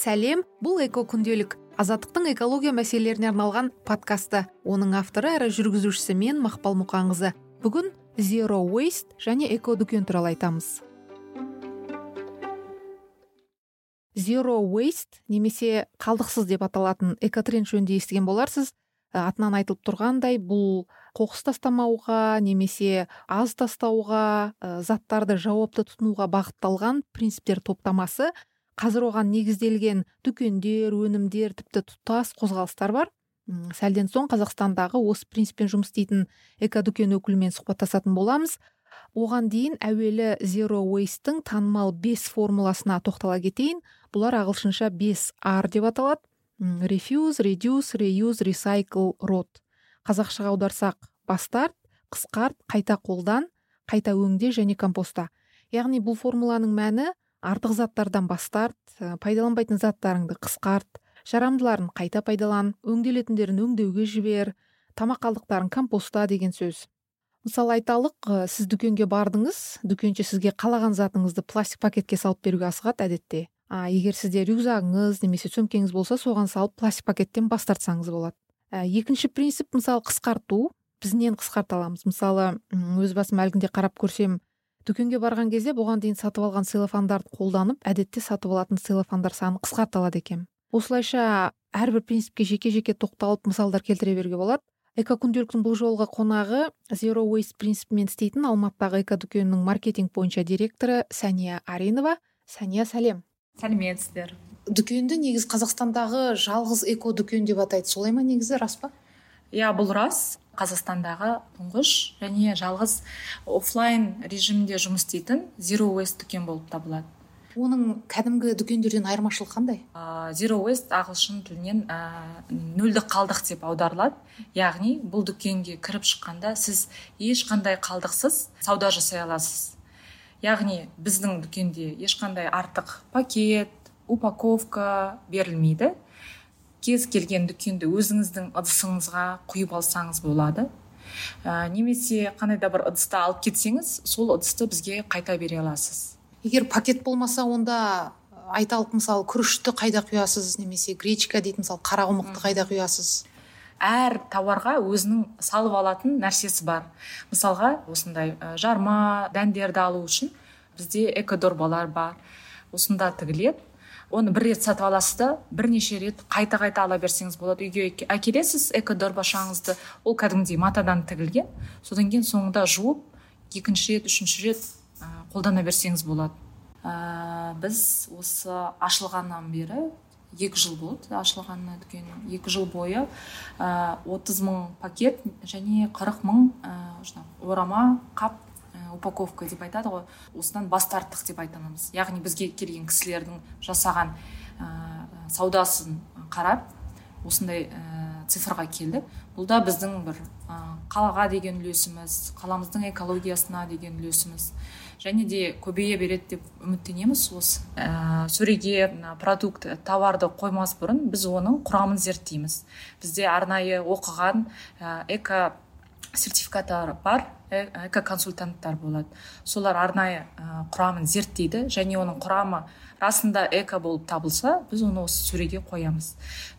сәлем. Бұл эко күнделік азаттықтың экология мәселелеріне арналған подкасты. Оның авторы әрі жүргізушісі мен мақпал мұқанқызы. Бүгін zero waste және эко дүкен туралы айтамыз. Zero waste немесе қалдықсыз деп аталатын экотренд жөнінде естіген боларсыз. Атынан айтылып тұрғандай бұл қоқыс тастамауға немесе аз тастауға ә, заттарды жауапты тұтынуға бағытталған принциптер топтамасы. Қазір оған негізделген дүкендер өнімдер тіпті тұтас қозғалыстар бар. Сәлден соң қазақстандағы осы принциппен жұмыс істейтін экодүкен өкілімен сұхбаттасатын боламыз. Оған дейін әуелі zero waste танымал бес формуласына тоқтала кетейін. Бұлар ағылшынша бес р деп аталады. Refuse reduce reuse recycle рот қазақшаға аударсақ бас тарт қысқарт қайта қолдан қайта өңде және компоста. Яғни бұл формуланың мәні артық заттардан бас тарт пайдаланбайтын заттарыңды қысқарт жарамдыларын қайта пайдалан өңделетіндерін өңдеуге жібер тамақ қалдықтарын компостта деген сөз. Мысалы айталық сіз дүкенге бардыңыз дүкенші сізге қалаған затыңызды пластик пакетке салып беруге асығады әдетте. А егер сізде рюкзагыңыз немесе сөмкеңіз болса соған салып пластик пакеттен бас тартсаңыз болады. Ә, екінші принцип мысалы қысқарту. Біз нені қысқарта аламыз? Мысалы өз басым әлгінде қарап көрсем дүкенге барған кезде бұған дейін сатып алған целлофандарды қолданып әдетте сатып алатын целлофандар саны қысқартылады екен. Осылайша әрбір принципке жеке жеке тоқталып мысалдар келтіре беруге болады. Эко күнделіктің бұл жолғы қонағы zero waste принципімен істейтін алматыдағы эко дүкенінің маркетинг бойынша директоры сәния аринова сәния сәлем. Сәлеметсіздер. Дүкенді негізі қазақстандағы жалғыз эко дүкен деп атайды. Солай ма негізі? Рас па? Иә бұл рас. Қазақстандағы тұңғыш және жалғыз офлайн режимде жұмыс істейтін zero waste дүкен болып табылады. Оның кәдімгі дүкендерден айырмашылығы қандай? Ә, zero waste ағылшын тілінен ә, нөлдік қалдық деп аударылады. Яғни бұл дүкенге кіріп шыққанда сіз ешқандай қалдықсыз сауда жасай аласыз. Яғни біздің дүкенде ешқандай артық пакет упаковка берілмейді. Кез келген дүкенді өзіңіздің ыдысыңызға құйып алсаңыз болады. Ә, немесе қандай да бір ыдысты алып кетсеңіз сол ыдысты бізге қайта бере аласыз. Егер пакет болмаса онда айталық мысалы күрішті қайда құясыз немесе гречка дейтін мысалы қарақұмықты қайда құясыз? Әр тауарға өзінің салып алатын нәрсесі бар. Мысалға осындай жарма дәндерді алу үшін бізде экодорбалар бар. Осында тігіледі. Оны бір рет сатып аласыз да бірнеше рет қайта қайта ала берсеңіз болады. Үйге әкелесіз экодорбашаңызды ол кәдімгідей матадан тігілген. Содан кейін соңында жуып екінші рет үшінші рет қолдана берсеңіз болады. Ә, біз осы ашылғаннан бері екі жыл болды. Ашылғанына дүкен екі жыл бойы отыз мың пакет және қырық мың ә, орама қап ә, упаковка деп айтады ғой. Осыдан бас тарттық деп айта аламыз яғни бізге келген кісілердің жасаған ә, саудасын қарап осындай ә, цифрға келдік бұл да біздің бір ә, қалаға деген үлесіміз қаламыздың экологиясына деген үлесіміз. Және де көбейе береді деп үміттенеміз осы. Ә, сөреге продукт товарды қоймас бұрын біз оның құрамын зерттейміз. Бізде арнайы оқыған ә, эко сертификаттар бар. Эко консультанттар болады. Солар арнайы ә, құрамын зерттейді және оның құрамы расында эко болып табылса біз оны осы сөреге қоямыз.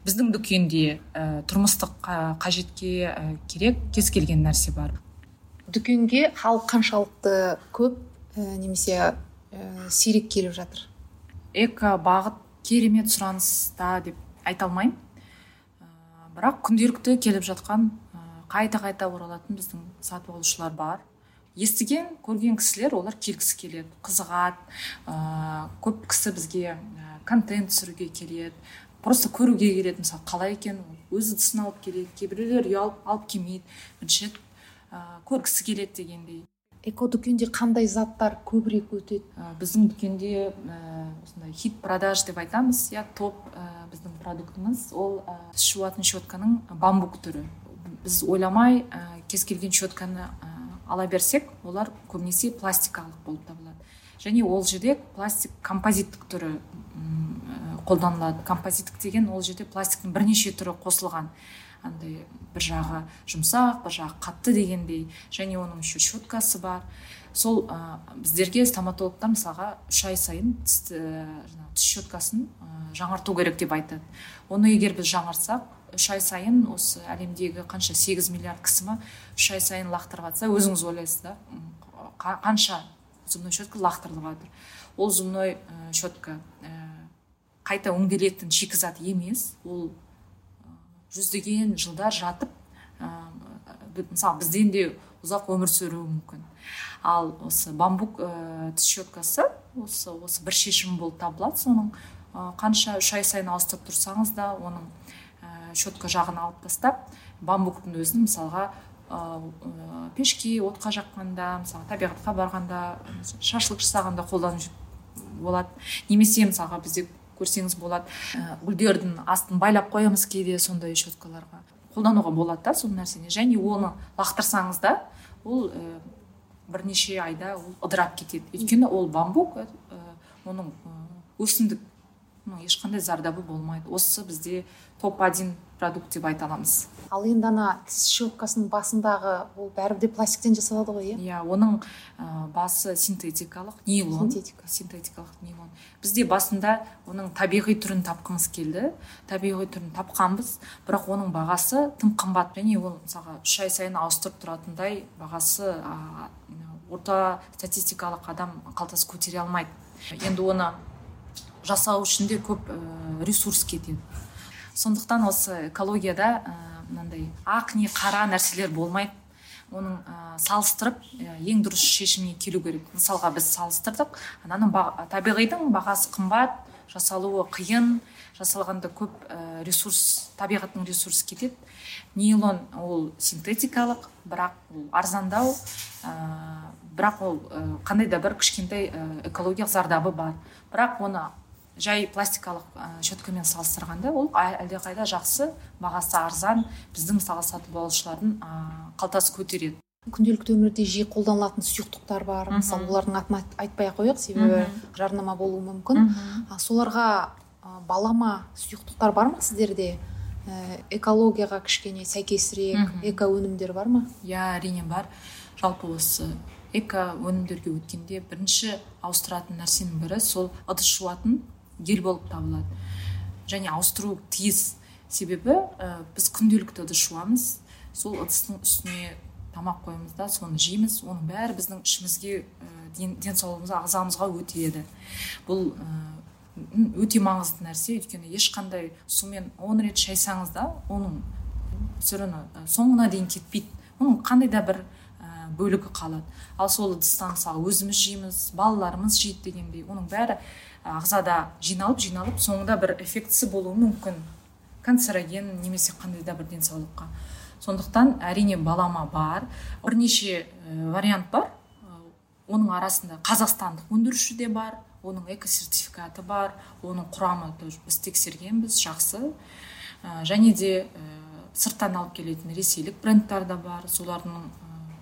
Біздің дүкенде ә, тұрмыстық қажетке ә, керек кез келген нәрсе бар. Дүкенге халық қаншалықты көп ә, немесе ә, сирек келіп жатыр? Эко бағыт керемет сұраныста деп айта алмаймын. Бірақ күнделікті келіп жатқан қайта қайта оралатын біздің сатып алушылар бар. Естіген көрген кісілер олар келгісі келеді. Қызығады ә, көп кісі бізге ә, контент түсіруге келеді просто көруге келеді. Мысалы қалай екен өз ыдысын алып келеді кейбіреулер ұялып алып келмейді. Бірінші рет ә, көргісі келеді дегендей. Эко дүкенде қандай заттар көбірек өтеді? Ә, біздің дүкенде ә, осындай хит продаж деп айтамыз. Иә топ ә, біздің продуктымыз. Ол ә, жуатын щетканың бамбук түрі. Біз ойламай ә, кез келген щетканы ә, ала берсек олар көбінесе пластикалық болып табылады. Және ол жерде пластик композиттік түрі ә, қолданылады. Композиттік деген ол жерде пластиктің бірнеше түрі қосылған. Андай бір жағы жұмсақ бір жағы қатты дегендей және оның еще щеткасы бар. Сол ә, біздерге стоматологтар мысалға үш ай сайын тіс тіс щеткасын ә, жаңарту керек деп айтады. Оны егер біз жаңартсақ үш ай сайын осы әлемдегі қанша сегіз миллиард кісі ма үш ай сайын лақтырып жатса өзіңіз ойлайсыз да қанша зубной щетка лақтырылып жатыр ол зубной ә, щетка ә, қайта өңделетін шикізат емес ол жүздеген жылдар жатып мысалы бізден де ұзақ өмір сүруі мүмкін. Ал осы бамбук ә, тіс щеткасы осы осы бір шешім болып табылады соның қанша үш ай сайын ауыстырып тұрсаңыз да оның щетка жағын алып тастап бамбуктың өзін мысалға пешке отқа жаққанда мысалы табиғатқа барғанда шашлық жасағанда қолданып болады. Немесе мысалға бізде көрсеңіз болады гүлдердің астын байлап қоямыз кейде сондай щеткаларға. Қолдануға болады да сол нәрсені. Және оны лақтырсаңыз да ол ә, бірнеше айда ол ыдырап кетеді. Өйткені ол бамбук ә, оның өсімдік ешқандай зардабы болмайды. Осы бізде топ один продукт деп айта аламыз. Ал енді ана тіс щеткасының басындағы ол бәрібір де пластиктен жасалады ғой иә? Иә оның ә, басы синтетикалық нейлон. Синтетика. Синтетикалық нейлон. Бізде басында оның табиғи түрін тапқымыз келді. Табиғи түрін тапқанбыз бірақ оның бағасы тым қымбат және ол мысалға үш ай сайын ауыстырып тұратындай бағасы ә, орта статистикалық адам қалтасы көтере алмайды. Енді оны жасау үшін де көп ә, ресурс кетеді. Сондықтан осы экологияда мынандай ақ не қара нәрселер болмайды оның ә, салыстырып ә, ең дұрыс шешімге келу керек. Мысалға біз салыстырдық ананың табиғидың бағасы қымбат жасалуы қиын жасалғанда көп ә, ресурс табиғаттың ресурсы кетеді. Нейлон ол синтетикалық бірақ ол арзандау бірақ ол қандай да бір кішкентай экологиялық зардабы бар. Бірақ оны жай пластикалық ә, щеткамен салыстырғанда ол әлдеқайда жақсы бағасы арзан біздің мысалы сатып алушылардың ә, қалтасы көтереді. Күнделікті өмірде жиі қолданылатын сұйықтықтар бар. Мысалы олардың атын айтпай ақ қояйық себебі жарнама болуы мүмкін. А соларға балама сұйықтықтар бар ма сіздерде? Ә, экологияға кішкене сәйкесірек эко өнімдер бар ма? Иә әрине бар. Жалпы осы эко өнімдерге өткенде бірінші ауыстыратын нәрсенің бірі сол ыдыс жуатын гель болып табылады. Және ауыстыру тиіс себебі ә, біз күнделікті ыдыс жуамыз сол ыдыстың үстіне тамақ қоямыз да соны жейміз. Оның бәрі біздің ішімізге ә, денсаулығымызға ағзамызға өтеді бұл өте маңызды нәрсе. Өйткені ешқандай сумен он рет шайсаңыз да оның все равно соңына дейін кетпейді. Оның қандай да бір бөлігі қалады. Ал сол ыдыстан мысалы өзіміз жейміз балаларымыз жейді дегендей оның бәрі ағзада жиналып жиналып соңында бір эффектісі болуы мүмкін. Канцероген немесе қандай да бір денсаулыққа. Сондықтан әрине балама бар. Бірнеше ә, вариант бар. Оның арасында қазақстандық өндіруші де бар оның эко сертификаты бар оның құрамы біз тексергенбіз жақсы. Ә, және де сырттан алып келетін ресейлік брендтар да бар. Солардың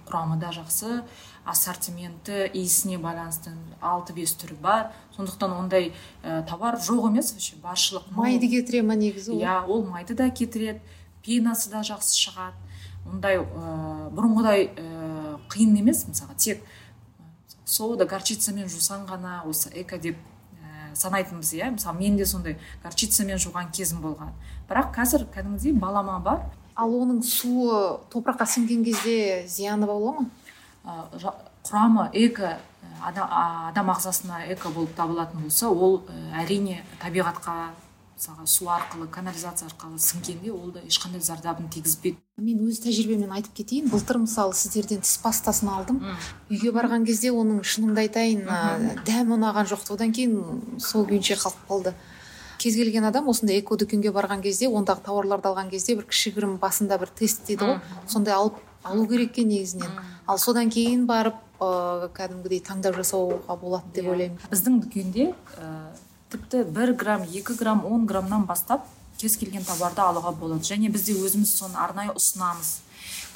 құрамы да жақсы ассортименті иісіне байланысты алты бес түрі бар. Сондықтан ондай ә, товар жоқ емес вообще баршылық майды кетіре ма негізі ол? Иә ол майды да кетіреді пенасы да жақсы шығады. Ондай ә, бұрынғыдай ә, қиын емес мысалға тек сода горчицамен жусаң ғана осы эко деп ә, санайтынбыз иә. Мысалы мен де сондай горчицамен жуған кезім болған. Бірақ қазір кәдімгідей балама бар. Ал оның суы топыраққа сіңген кезде зияны бола ма? Құрамы эко адам, ағзасына эко болып табылатын болса ол әрине табиғатқа мысалға су арқылы канализация арқылы сіңгенде ол да ешқандай зардабын тигізбейді мен өз тәжірибемнен айтып кетейін. Былтыр мысалы сіздерден тіс пастасын алдым. Үйге барған кезде оның шынымды айтайын дәмі ұнаған жоқ одан кейін сол күйінше қалып қалды. Кез келген адам осындай эко дүкенге барған кезде ондағы тауарларды алған кезде бір кішігірім басында бір тест дейді ғой. Сондай алып алу керек екен негізінен ал содан кейін барып ыыы кәдімгідей таңдау жасауға болады деп иә. ойлаймын. Біздің дүкенде ә, тіпті бір грамм екі грамм он граммнан бастап кез келген товарды алуға болады. Және бізде өзіміз соны арнайы ұсынамыз.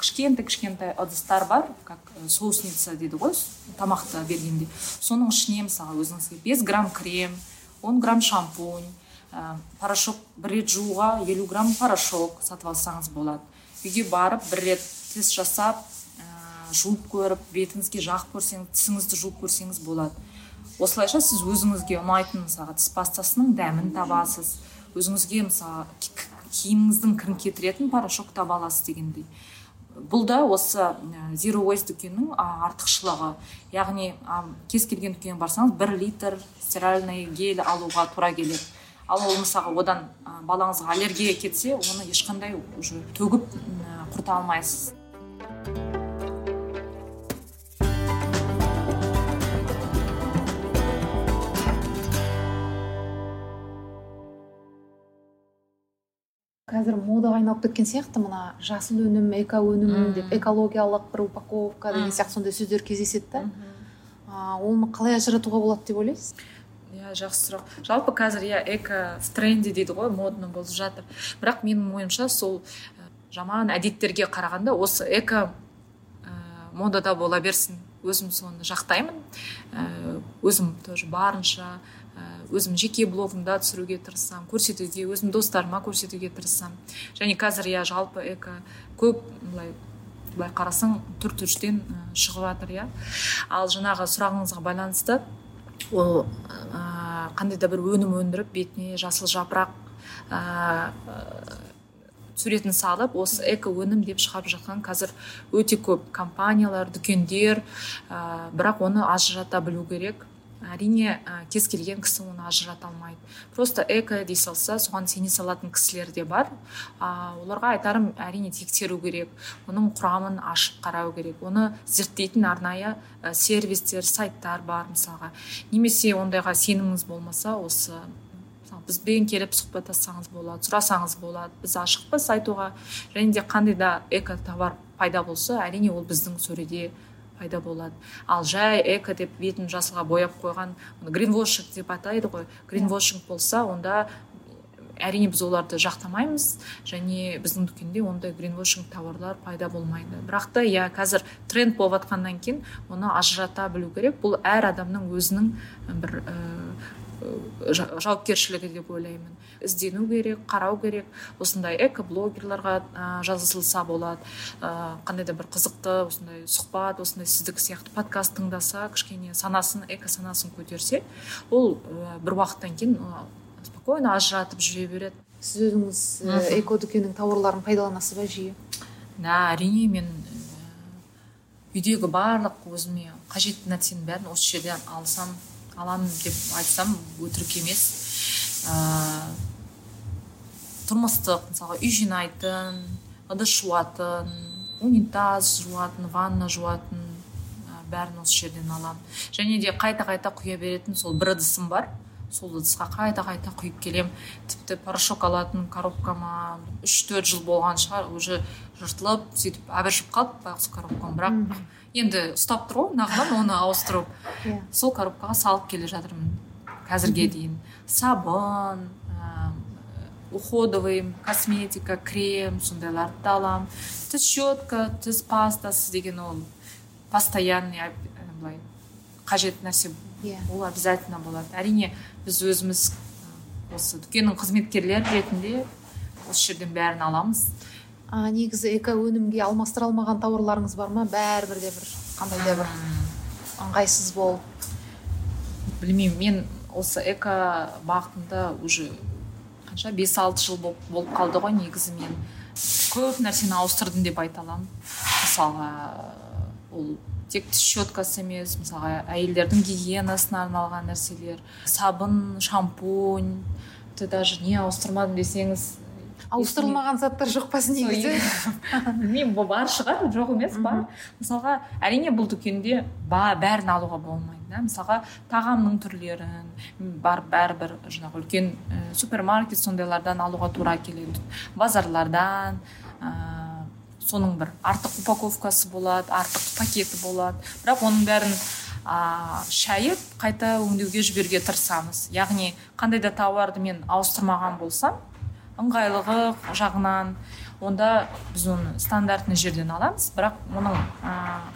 Кішкентай кішкентай ыдыстар бар как соусница дейді ғой тамақты бергенде. Соның ішіне мысалы өзіңізге бес грамм крем он грамм шампунь ә, порошок бір рет жууға елу грамм порошок сатып алсаңыз болады үйге барып бір рет тест жасап ә, жуып көріп бетіңізге жағып көрсеңіз тісіңізді жуып көрсеңіз болады осылайша сіз өзіңізге ұнайтын мысалға тіс пастасының дәмін табасыз. Өзіңізге мысалы киіміңіздің кірін кетіретін порошок таба аласыз дегендей. Бұл да осы zero waste дүкеннің артықшылығы. Яғни кез келген дүкенге барсаңыз бір литр стиральный гель алуға тура келеді. Ал ол мысалға одан балаңызға аллергия кетсе оны ешқандай уже төгіп құрта алмайсыз. Қазір модаға айналып кеткен сияқты мына жасыл өнім эко өнім деп экологиялық бір упаковка деген сияқты сондай сөздер кездеседі да оны қалай ажыратуға болады деп ойлайсыз? Жақсы сұрақ. Жалпы қазір иә эко в тренде дейді ғой модно болып жатыр. Бірақ менің ойымша сол жаман әдеттерге қарағанда осы эко ә, модада бола берсін. Өзім соны жақтаймын. Өзім тоже барынша өзім жеке блогымда түсіруге тырысамын көрсетуге өзім достарыма көрсетуге тырысамын және қазір иә жалпы эко көп былай былай қарасаң түр түріштен шығып жатыр иә. Ал жаңағы сұрағыңызға байланысты ол ә, қандай да бір өнім өндіріп бетіне жасыл жапырақ ә, суретін салып осы эко өнім деп шығарып жатқан қазір өте көп компаниялар дүкендер ә, бірақ оны ажырата білу керек. Әрине ә, кез келген кісі оны ажырата алмайды. Просто эко дей салса соған сене салатын кісілер де бар. А, оларға айтарым әрине тексеру керек оның құрамын ашып қарау керек оны зерттейтін арнайы ә, сервистер сайттар бар мысалға. Немесе ондайға сеніміңіз болмаса осы бізбен келіп сұхбаттассаңыз болады сұрасаңыз болады біз ашықпыз айтуға. Және де қандай да эко товар пайда болса әрине ол біздің сөреде пайда болады. Ал жай эко деп бетін жасылға бояп қойған гринвошинг деп атайды ғой. Гринвошинг болса онда әрине біз оларды жақтамаймыз және біздің дүкенде ондай гринвошинг товарлар пайда болмайды. Бірақ та иә қазір тренд болып жатқаннан кейін оны ажырата білу керек. Бұл әр адамның өзінің бір жауапкершілігі деп ойлаймын. Іздену керек қарау керек. Осындай экоблогерларға ә, жазылса болады. Ә, қандай да бір қызықты осындай сұхбат осындай сіздікі сияқты подкаст тыңдаса кішкене санасын эко санасын көтерсе ол ә, бір уақыттан кейін ә, спокойно ажыратып жүре береді. Сіз өзіңіз эко дүкеннің тауарларын пайдаланасыз ба жиі? Да әрине мен үйдегі барлық өзіме қажетті нәрсенің бәрін осы жерден алсам аламын деп айтсам өтірік емес. Ә, тұрмыстық мысалға үй жинайтын ыдыс жуатын унитаз жуатын ванна жуатын ә, бәрін осы жерден аламын және де қайта қайта құя беретін сол бір ыдысым бар. Сол ыдысқа қайта қайта құйып келем. Тіпті порошок алатын коробкама үш төрт жыл болған шығар. Уже жыртылып сөйтіп әбіршіп қалды байғұс коробкам бірақ енді ұстап тұр ғой нағынан оны ауыстырып yeah. Иә. сол коробкаға салып келе жатырмын қазірге дейін сабын ә, уходовый косметика крем сондайларды да аламын тіс щетка тіс пастасы деген ол постоянный былай қажет нәрсе yeah. Иә. ол обязательно болады әрине біз өзіміз осы дүкеннің қызметкерлері ретінде осы жерден бәрін аламыз а негізі эко өнімге алмастыра алмаған тауарларыңыз бар ма? Бәрібір де бір қандай да бір ыңғайсыз болып. Білмеймін мен осы эко бағытында уже қанша бес алты жыл болып, болып қалды ғой. Негізі мен көп нәрсені ауыстырдым деп айта аламын. Мысалға ол тек тіс щеткасы емес мысалға әйелдердің гигиенасына арналған нәрселер сабын шампунь тіпті даже не ауыстырмадым десеңіз ауыстырылмаған заттар жоқ па негізі? білмеймін бар шығар жоқ емес бар. Мысалға әрине бұл дүкенде бәрін алуға болмайды да. Мысалға тағамның түрлерін бар бәрібір жаңағы үлкен ә, супермаркет сондайлардан алуға тура келеді. Базарлардан ә, соның бір артық упаковкасы болады артық пакеті болады. Бірақ оның бәрін а, шайып қайта өңдеуге жіберуге тырысамыз. Яғни қандай да тауарды мен ауыстырмаған болсам ыңғайлығы жағынан онда біз оны стандартный жерден аламыз. Бірақ оның ә,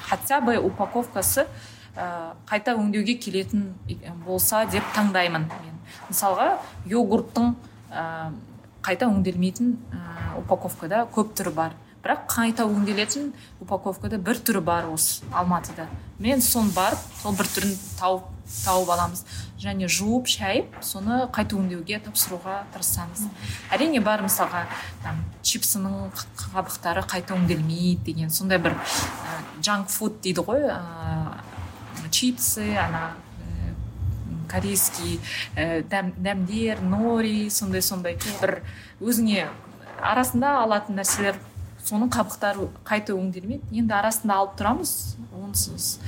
хотя бы упаковкасы ә, қайта өңдеуге келетін болса деп таңдаймын мен. Мысалға йогурттың ә, қайта өңделмейтін ә, упаковкада көп түрі бар. Бірақ қайта өңделетін упаковкада бір түрі бар осы алматыда. Мен соны барып сол бір түрін тауып тауып аламыз. Және жуып шайып соны қайта өңдеуге тапсыруға тырысамыз. Әрине бар мысалға там чипсының қабықтары қайта өңделмейді деген сондай бір джанк фуд дейді ғой ыыы чипсы ана корейский ә, дәм, дәмдер нори сондай сондай. Бір өзіңе арасында алатын нәрселер соның қабықтары қайта өңделмейді. Енді арасында алып тұрамыз онсыз.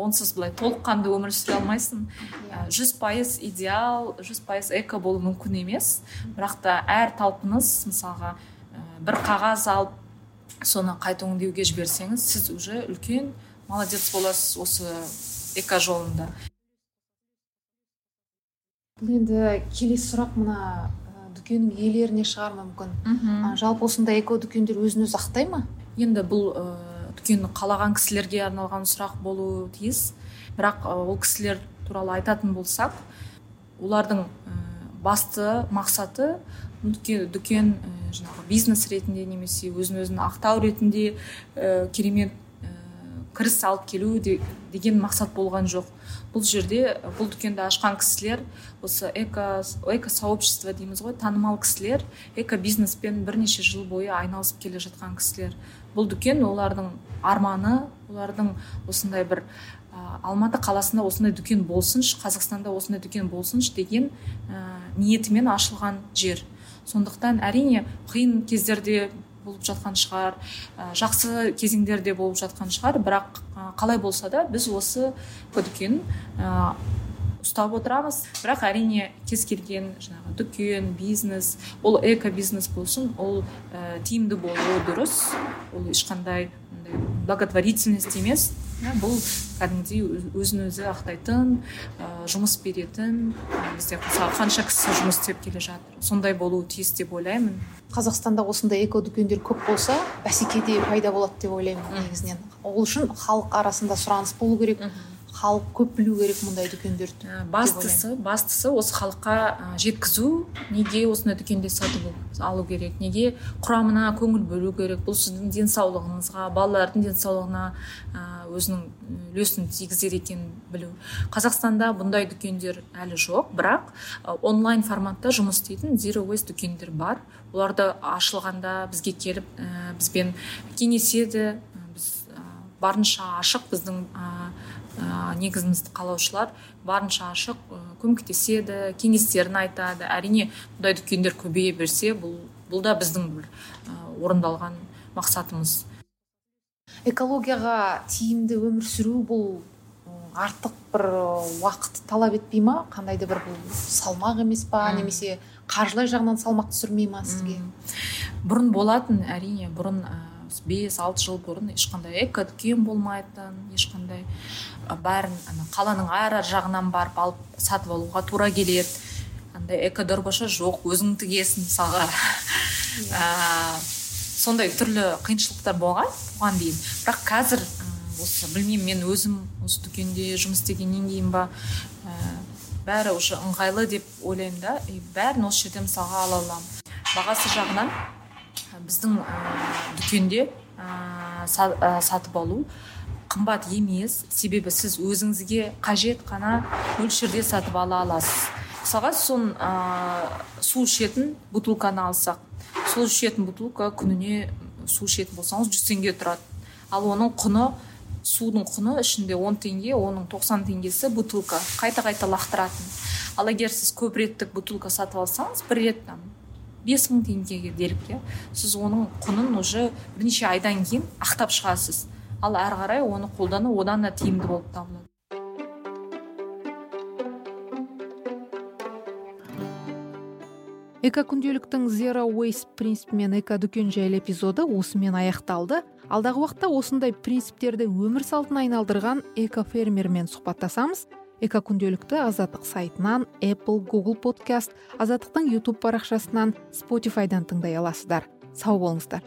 Онсыз былай толыққанды өмір сүре алмайсың. Иә. жүз пайыз идеал жүз пайыз эко болу мүмкін емес. Бірақ та әр талпыныс мысалға бір қағаз алып соны қайта өңдеуге жіберсеңіз сіз уже үлкен молодец боласыз осы эко жолында. Бұл енді келесі сұрақ мына ә, дүкеннің иелеріне шығар мүмкін. Мхм. Жалпы осындай эко дүкендер өзін өзі ақтай ма? Енді бұл ә, дүкенді қалаған кісілерге арналған сұрақ болуы тиіс. Бірақ ол кісілер туралы айтатын болсақ олардың ә, басты мақсаты дүкен, ә, жаңағы бизнес ретінде немесе өзін өзін ақтау ретінде ә, керемет кіріс алып келу деген мақсат болған жоқ. Бұл жерде бұл дүкенді ашқан кісілер осы эко эко сообщество дейміз ғой танымал кісілер эко бизнеспен бірнеше жыл бойы айналысып келе жатқан кісілер. Бұл дүкен олардың арманы олардың осындай бір ә, алматы қаласында осындай дүкен болсыншы қазақстанда осындай дүкен болсыншы деген ә, ниетімен ашылған жер. Сондықтан әрине қиын кездерде болып жатқан шығар ә, жақсы кезеңдерде болып жатқан шығар. Бірақ қалай болса да біз осы дүкен ұстап отырамыз. Бірақ әрине кез келген жаңағы дүкен бизнес ол эко бизнес болсын ол ә, тиімді болуы дұрыс. Ол ешқандай благотворительность емес. Иә бұл кәдімгідей өзін өзі ақтайтын ә, жұмыс беретін бізде мысалы қанша кісі жұмыс істеп келе жатыр. Сондай болуы тиіс деп ойлаймын. Қазақстанда осындай эко дүкендер көп болса бәсеке де пайда болады деп ойлаймын негізінен. Ол үшін халық арасында сұраныс болу керек. Халық көп білу керек мұндай дүкендерді бастысы бастысы осы халыққа жеткізу неге осындай дүкенде сатып алу керек неге құрамына көңіл бөлу керек бұл сіздің денсаулығыңызға балалардың денсаулығына өзінің үлесін тигізеді екенін білу. Қазақстанда бұндай дүкендер әлі жоқ бірақ онлайн форматта жұмыс істейтін zero waste дүкендер бар. Оларды ашылғанда бізге келіп ә, бізбен кеңеседі барынша ашық біздің ә, негізімізді қалаушылар барынша ашық көмектеседі кеңестерін айтады. Әрине бұндай дүкендер көбейе берсе бұл бұл да біздің бір орындалған мақсатымыз. Экологияға тиімді өмір сүру бұл артық бір уақыт талап етпей ма? Қандай да бір бұл салмақ емес па? Немесе қаржылай жағынан салмақ түсірмей ма сізге? Бұрын болатын әрине бұрын бес алты жыл бұрын ешқандай эко дүкен болмайтын ешқандай бәрін ана қаланың әр жағынан барып алып сатып алуға тура келеді. Андай эко дорбаша жоқ өзің тігесің мысалға. Ә, сондай түрлі қиыншылықтар болған бұған дейін. Бірақ қазір осы білмеймін мен өзім осы дүкенде жұмыс істегеннен кейін ба ә, бәрі уже ыңғайлы деп ойлаймын да и бәрін осы жерден мысалға ала аламын. Бағасы жағынан біздің дүкенде сатып алу қымбат емес. Себебі сіз өзіңізге қажет қана мөлшерде сатып ала аласыз. Мысалға сон ә, су ішетін бутылканы алсақ. Сол ішетін бутылка күніне су ішетін болсаңыз жүз теңге тұрады. Ал оның құны судың құны ішінде 10 теңге оның 90 теңгесі бутылка. Қайта қайта лақтыратын. Ал егер сіз көп реттік бутылка сатып алсаңыз бір рет там бес мың теңгеге делік иә. Сіз оның құнын уже бірнеше айдан кейін ақтап шығасыз. Ал әрі қарай оны қолдану одан да тиімді болып табылады. Эко күнделіктің zero waste принципімен эко дүкен жайлы эпизоды осымен аяқталды. Алдағы уақытта осындай принциптерді өмір салтына айналдырған эко фермермен сұхбаттасамыз. Эко күнделікті азаттық сайтынан apple google подкаст азаттықтың youtube парақшасынан спотифайдан тыңдай аласыздар. Сау болыңыздар.